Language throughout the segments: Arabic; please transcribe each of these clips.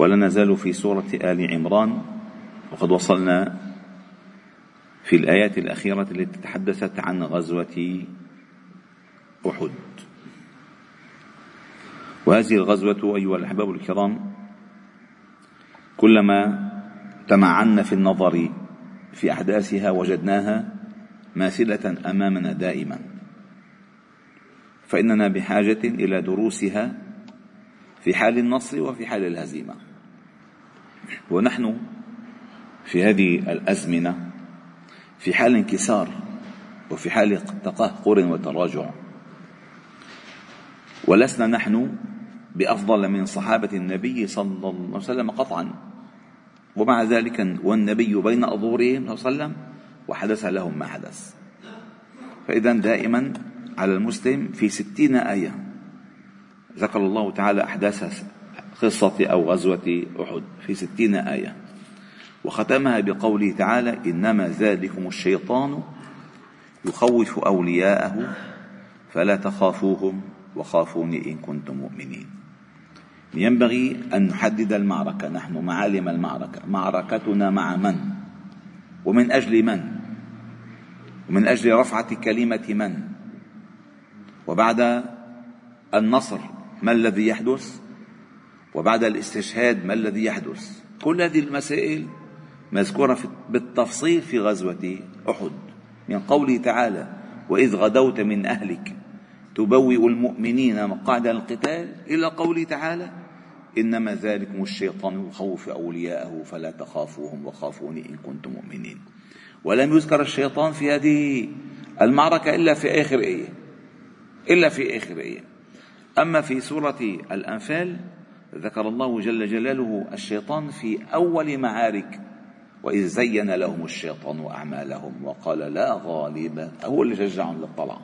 ولا نزال في سورة آل عمران. وقد وصلنا في الآيات الأخيرة التي تحدثت عن غزوة أحد. وهذه الغزوة أيها الأحباب الكرام كلما تمعنا في النظر في أحداثها وجدناها ماثلة أمامنا دائما. فإننا بحاجة إلى دروسها في حال النصر وفي حال الهزيمة. ونحن في هذه الأزمنة في حال انكسار وفي حال تقهقر وتراجع. ولسنا نحن بأفضل من صحابة النبي صلى الله عليه وسلم قطعا. ومع ذلك والنبي بين أظهرهم صلى الله عليه وسلم وحدث لهم ما حدث. فاذا دائما على المسلم في ستين آية. ذكر الله تعالى أحداث قصة أو غزوة أحد في ستين آية. وختمها بقوله تعالى إنما ذلكم الشيطان يخوف أولياءه فلا تخافوهم وخافوني إن كنتم مؤمنين. ينبغي أن نحدد المعركة. نحن معالم المعركة. معركتنا مع من؟ ومن أجل من؟ ومن أجل رفعة كلمة من؟ وبعد النصر ما الذي يحدث؟ وبعد الاستشهاد ما الذي يحدث؟ كل هذه المسائل مذكورة بالتفصيل في غزوة أحد. من قوله تعالى وإذ غدوت من أهلك تبوئ المؤمنين مقعد القتال إلى قوله تعالى إنما ذلكم الشيطان يخوف أولياءه فلا تخافوهم وخافوني إن كنتم مؤمنين. ولم يذكر الشيطان في هذه المعركة إلا في آخر آية. إلا في آخر آية. أما في سورة الأنفال ذكر الله جل جلاله الشيطان في أول معارك وإذ زين لهم الشيطان أعمالهم وقال لا غالب هو اللي شجعهم للطلعة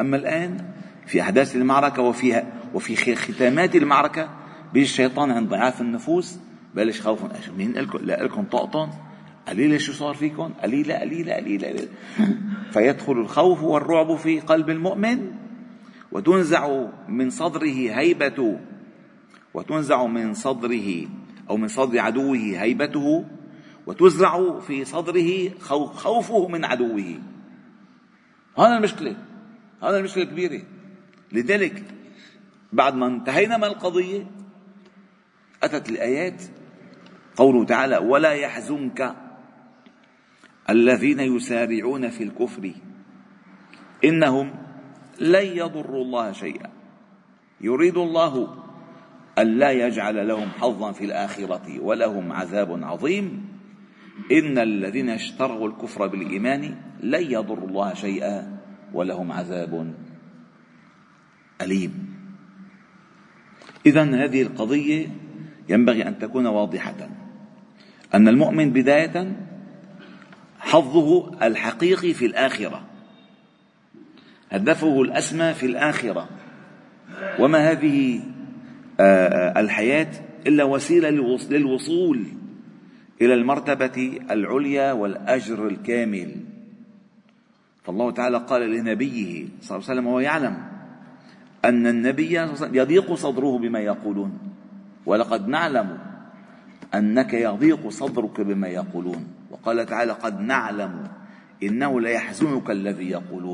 أما الآن في أحداث المعركة وفيها وفي ختامات المعركة بيجي الشيطان عند ضعاف النفوس بلش خوف مين لكم؟ لا لكم طقطن؟ قليلة شو صار فيكم؟ قليلة قليلة قليلة فيدخل الخوف والرعب في قلب المؤمن وتنزع من صدره هيبة وتنزع من صدره أو من صدر عدوه هيبته وتزرع في صدره خوفه من عدوه. هذا المشكلة هذا المشكلة الكبيرة لذلك بعد ما انتهينا من القضية أتت الآيات قوله تعالى ولا يحزنك الذين يسارعون في الكفر إنهم لن يضروا الله شيئا. يريد الله ألا يجعل لهم حظا في الآخرة ولهم عذاب عظيم. إن الذين اشتروا الكفر بالإيمان لن يضروا الله شيئا ولهم عذاب أليم. إذا هذه القضية ينبغي أن تكون واضحة. أن المؤمن بداية حظه الحقيقي في الآخرة. هدفه الأسمى في الآخرة. وما هذه الحياة إلا وسيلة للوصول إلى المرتبة العليا والأجر الكامل. فالله تعالى قال لنبيه صلى الله عليه وسلم وهو يعلم أن النبي يضيق صدره بما يقولون. ولقد نعلم أنك يضيق صدرك بما يقولون. وقال تعالى قد نعلم إنه ليحزنك الذي يقولون.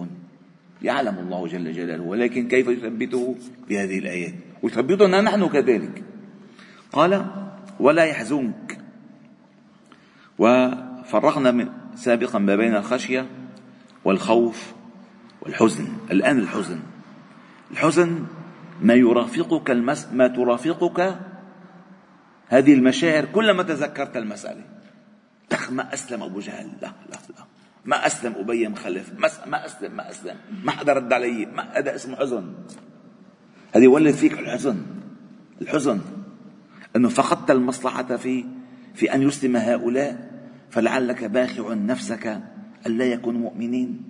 يعلم الله جل جلاله ولكن كيف يثبته بهذه الآيات؟ ويثبتنا نحن كذلك. قال ولا يحزنك. وفرقنا من سابقا ما بين الخشية والخوف والحزن. الآن الحزن. الحزن ما يرافقك المس... ما ترافقك هذه المشاعر كلما تذكرت المسألة. أخ ما أسلم أبو جهل. لا لا لا. ما أسلم أبي مخلف ما أسلم ما أسلم. ما حدا رد علي ما هذا اسمه حزن. هذه يولد فيك الحزن. الحزن. أنه فقدت المصلحة في في أن يسلم هؤلاء فلعلك باخع نفسك ألا يكونوا مؤمنين.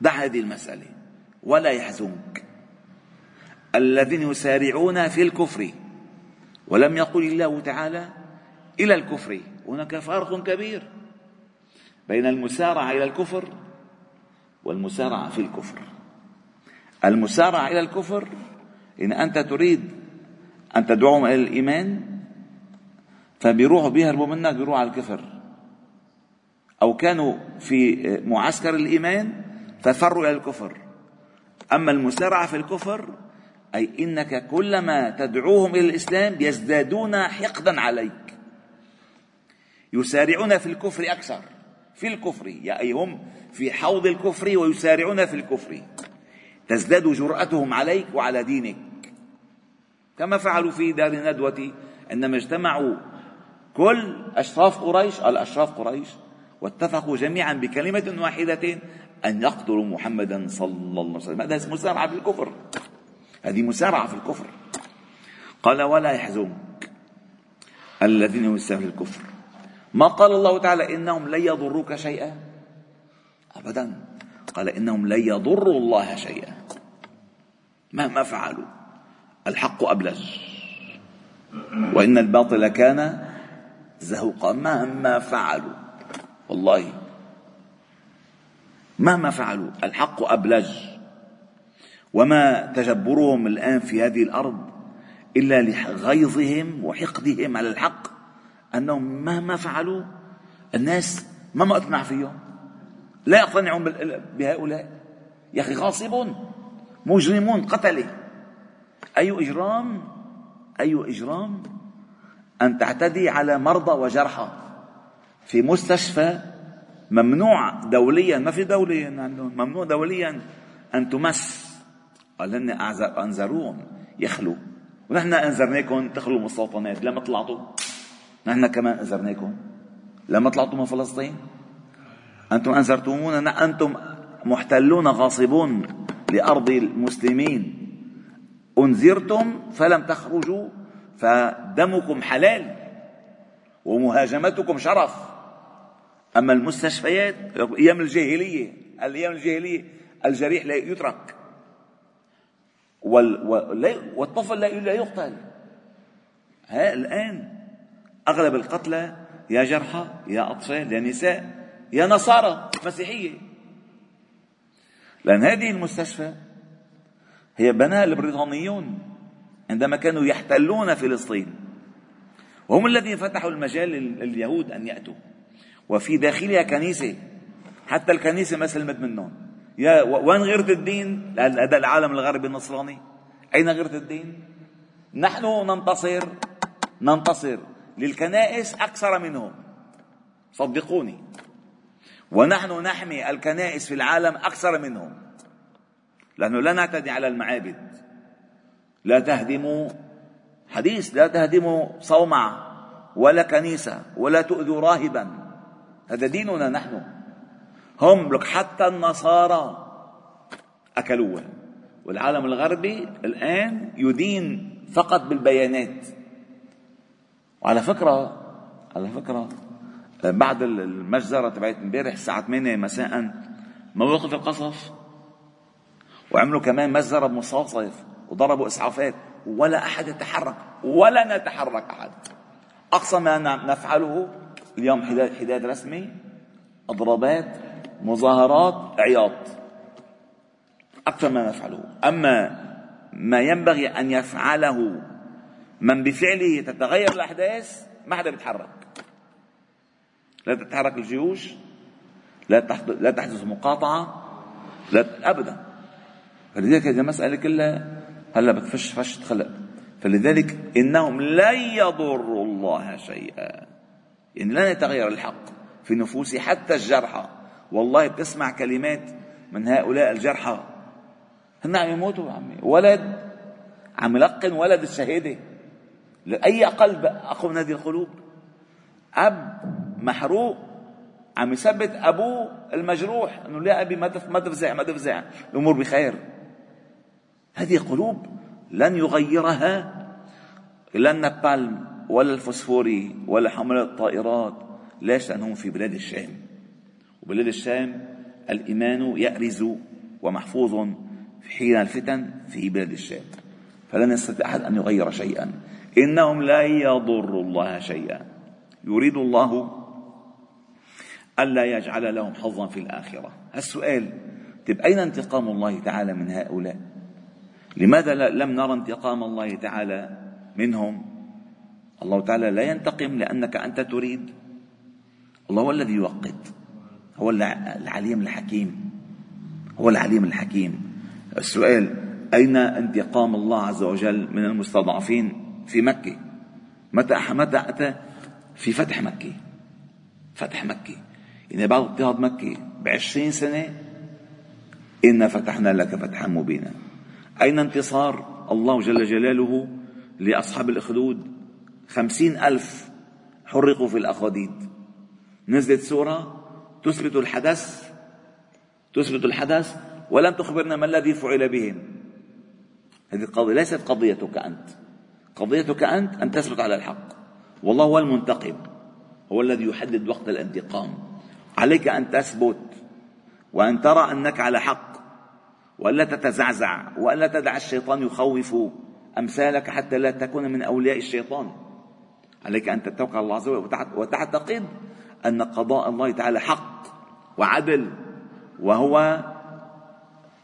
دع هذه المسألة. ولا يحزنك. الذين يسارعون في الكفر. ولم يقل الله تعالى إلى الكفر. هناك فرق كبير. بين المسارعة إلى الكفر والمسارعة في الكفر. المسارعة إلى الكفر إن أنت تريد أن تدعوهم إلى الإيمان فبيروحوا بيهربوا منك بيروحوا على الكفر. أو كانوا في معسكر الإيمان ففروا إلى الكفر. أما المسارعة في الكفر أي إنك كلما تدعوهم إلى الإسلام يزدادون حقدا عليك. يسارعون في الكفر أكثر. في الكفر أي هم في حوض الكفر ويسارعون في الكفر. تزداد جرأتهم عليك وعلى دينك. كما فعلوا في دار الندوة عندما اجتمعوا كل أشراف قريش الأشراف قريش واتفقوا جميعا بكلمة واحدة أن يقتلوا محمدا صلى الله عليه وسلم. هذا مسارعة في الكفر. هذه مسارعة في الكفر. قال ولا يحزنك الذين يسارعون في الكفر. ما قال الله تعالى إنهم لن يضروك شيئا؟ أبدا. قال إنهم لن يضروا الله شيئا. مهما فعلوا. الحق أبلج. وإن الباطل كان زهوقا. مهما فعلوا. والله. مهما فعلوا. الحق أبلج. وما تجبرهم الآن في هذه الأرض إلا لغيظهم وحقدهم على الحق. أنهم مهما فعلوا الناس ما مقتنع فيهم لا يقتنعون بهؤلاء. يا أخي غاصبون مجرمون قتلة. أي إجرام؟ أي إجرام؟ أن تعتدي على مرضى وجرحى. في مستشفى ممنوع دوليا ما في دوليا عندهم ممنوع دوليا أن تمس. قال هن أنذروهم. يخلوا ونحن أنذرناكم تخلوا مستوطنات لما طلعتوا نحن كمان أنذرناكم لما طلعتوا من فلسطين؟ أنتم أنذرتمونا أنتم محتلون غاصبون لأرض المسلمين. أنذرتم فلم تخرجوا فدمكم حلال ومهاجمتكم شرف. أما المستشفيات أيام الجاهلية الأيام الجاهلية الجريح لا يترك. والطفل لا يقتل. ها الآن أغلب القتلى يا جرحى يا أطفال يا نساء يا نصارى مسيحية لأن هذه المستشفى هي بناها البريطانيون عندما كانوا يحتلون فلسطين. وهم الذين فتحوا المجال لليهود أن يأتوا. وفي داخلها كنيسة حتى الكنيسة ما سلمت منهم. يا وين غيرة الدين؟ هذا العالم الغربي النصراني. أين غيرة الدين؟ نحن ننتصر ننتصر. للكنائس أكثر منهم. صدقوني. ونحن نحمي الكنائس في العالم أكثر منهم. لأنه لا نعتدي على المعابد. لا تهدموا حديث لا تهدموا صومعة ولا كنيسة ولا تؤذوا راهبا. هذا ديننا نحن. هم لك حتى النصارى أكلوها والعالم الغربي الآن يدين فقط بالبيانات. وعلى فكرة على فكرة بعد المجزرة تبعت امبارح الساعة 8 مساء مواقف القصف وعملوا كمان مجزرة بمصاصف وضربوا إسعافات ولا أحد يتحرك ولا نتحرك أحد. أقصى ما نفعله اليوم حداد رسمي اضرابات مظاهرات عياط. أكثر ما نفعله. أما ما ينبغي أن يفعله من بفعله تتغير الأحداث ما حدا بيتحرك. لا تتحرك الجيوش لا تحدث لا تحدث مقاطعة لا أبدا. فلذلك هذه المساله كلها هلا بتفش فش خلق. فلذلك إنهم لن يضروا الله شيئا. يعني لن يتغير الحق في نفوس حتى الجرحى. والله بتسمع كلمات من هؤلاء الجرحى. هن عم يموتوا عمي. ولد عم يلقن ولد الشهادة. لأي قلب أقوى من هذه القلوب. أب محروق عم يثبت أبوه المجروح أنه لا أبي ما تفزع ما تفزع الأمور بخير. هذه قلوب لن يغيرها لا النبالم ولا الفوسفوري ولا حملة الطائرات. ليش؟ لأنهم في بلاد الشام. وبلاد الشام الإيمان يأرز ومحفوظ حين الفتن في بلاد الشام. فلن يستطيع أحد أن يغير شيئا. إنهم لا يضروا الله شيئا. يريد الله ألا يجعل لهم حظا في الآخرة. السؤال طيب أين انتقام الله تعالى من هؤلاء؟ لماذا لم نرى انتقام الله تعالى منهم؟ الله تعالى لا ينتقم لأنك أنت تريد. الله هو الذي يوقت. هو العليم الحكيم. هو العليم الحكيم. السؤال أين انتقام الله عز وجل من المستضعفين؟ في مكة. متى متى أتى؟ في فتح مكة. فتح مكة. يعني بعد اضطهاد مكة بعشرين سنة إنا فتحنا لك فتحا مبينا. أين انتصار الله جل جلاله لأصحاب الأخدود؟ خمسين ألف حرقوا في الأخاديد. نزلت سورة تثبت الحدث تثبت الحدث ولم تخبرنا ما الذي فعل بهم. هذه القضية ليست قضيتك أنت. قضيتك أنت أن تثبت على الحق. والله هو المنتقم. هو الذي يحدد وقت الانتقام. عليك أن تثبت وأن ترى أنك على حق وألا تتزعزع وألا تدع الشيطان يخوف أمثالك حتى لا تكون من أولياء الشيطان. عليك أن تتوكل على الله عز وجل وتعتقد أن قضاء الله تعالى حق وعدل وهو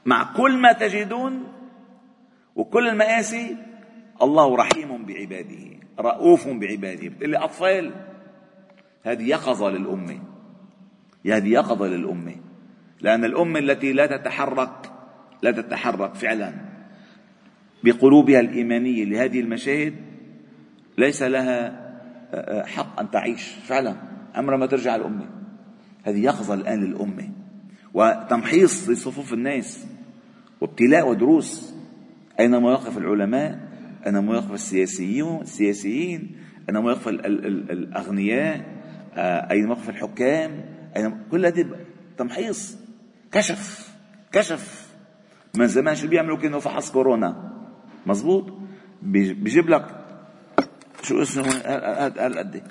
مع كل ما تجدون وكل المآسي الله رحيم بعباده رؤوف بعباده. بتقول لي أطفال هذه يقظة للأمة. هذه يقظة للأمة. لأن الأمة التي لا تتحرك لا تتحرك فعلا بقلوبها الإيمانية لهذه المشاهد ليس لها آه، آه، حق أن تعيش فعلا. أمر ما ترجع الأمة هذه يقظة الآن للأمة. وتمحيص لصفوف الناس وابتلاء ودروس أين مواقف العلماء أين مواقف السياسيين السياسيين أين مواقف الأغنياء آه، أين مواقف الحكام أين كل هذه تمحيص كشف كشف. من زمان شو بيعملوا كانوا فحص كورونا؟ مزبوط بيجيب لك شو اسمه هالقد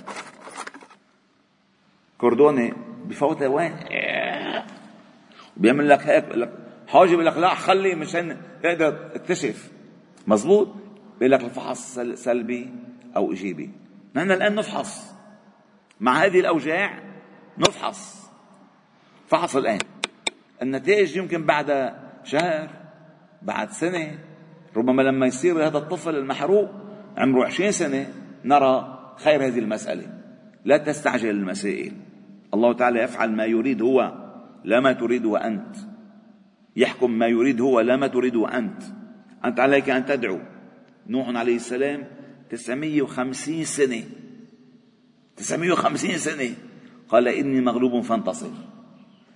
كوردوني بفوتها وين؟ بيعمل لك هيك بيقول لك حاجب لك لا خلي مشان تقدر تكتشف. مزبوط بيقول لك الفحص سلبي أو إيجابي. نحن الآن نفحص. مع هذه الأوجاع نفحص. فحص الآن. النتائج يمكن بعد شهر بعد سنة ربما لما يصير هذا الطفل المحروق عمره عشرين سنة نرى خير هذه المسألة. لا تستعجل المسائل. الله تعالى يفعل ما يريد هو لا ما تريده أنت. يحكم ما يريد هو لا ما تريده أنت. أنت عليك أن تدعو. نوح عليه السلام 950 سنة. 950 سنة. قال إني مغلوب فانتصر.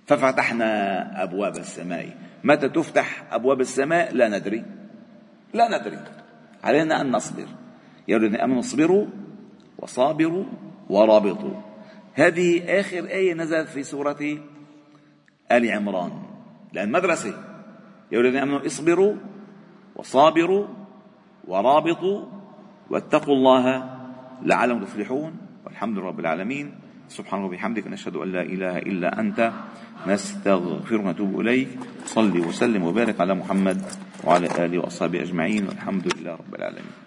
ففتحنا أبواب السماء. متى تفتح أبواب السماء؟ لا ندري. لا ندري. علينا أن نصبر. يا الذين آمنوا اصبروا وصابروا ورابطوا. هذه آخر آية نزلت في سورة آل عمران. لأن مدرسة. يا الذين آمنوا اصبروا وصابروا ورابطوا واتقوا الله لعلهم تفلحون والحمد لله رب العالمين. سبحانه وبحمدك نشهد أن لا إله إلا أنت نستغفرك ونتوب إليك. صلي وسلم وبارك على محمد وعلى آله وأصحابه أجمعين والحمد لله رب العالمين.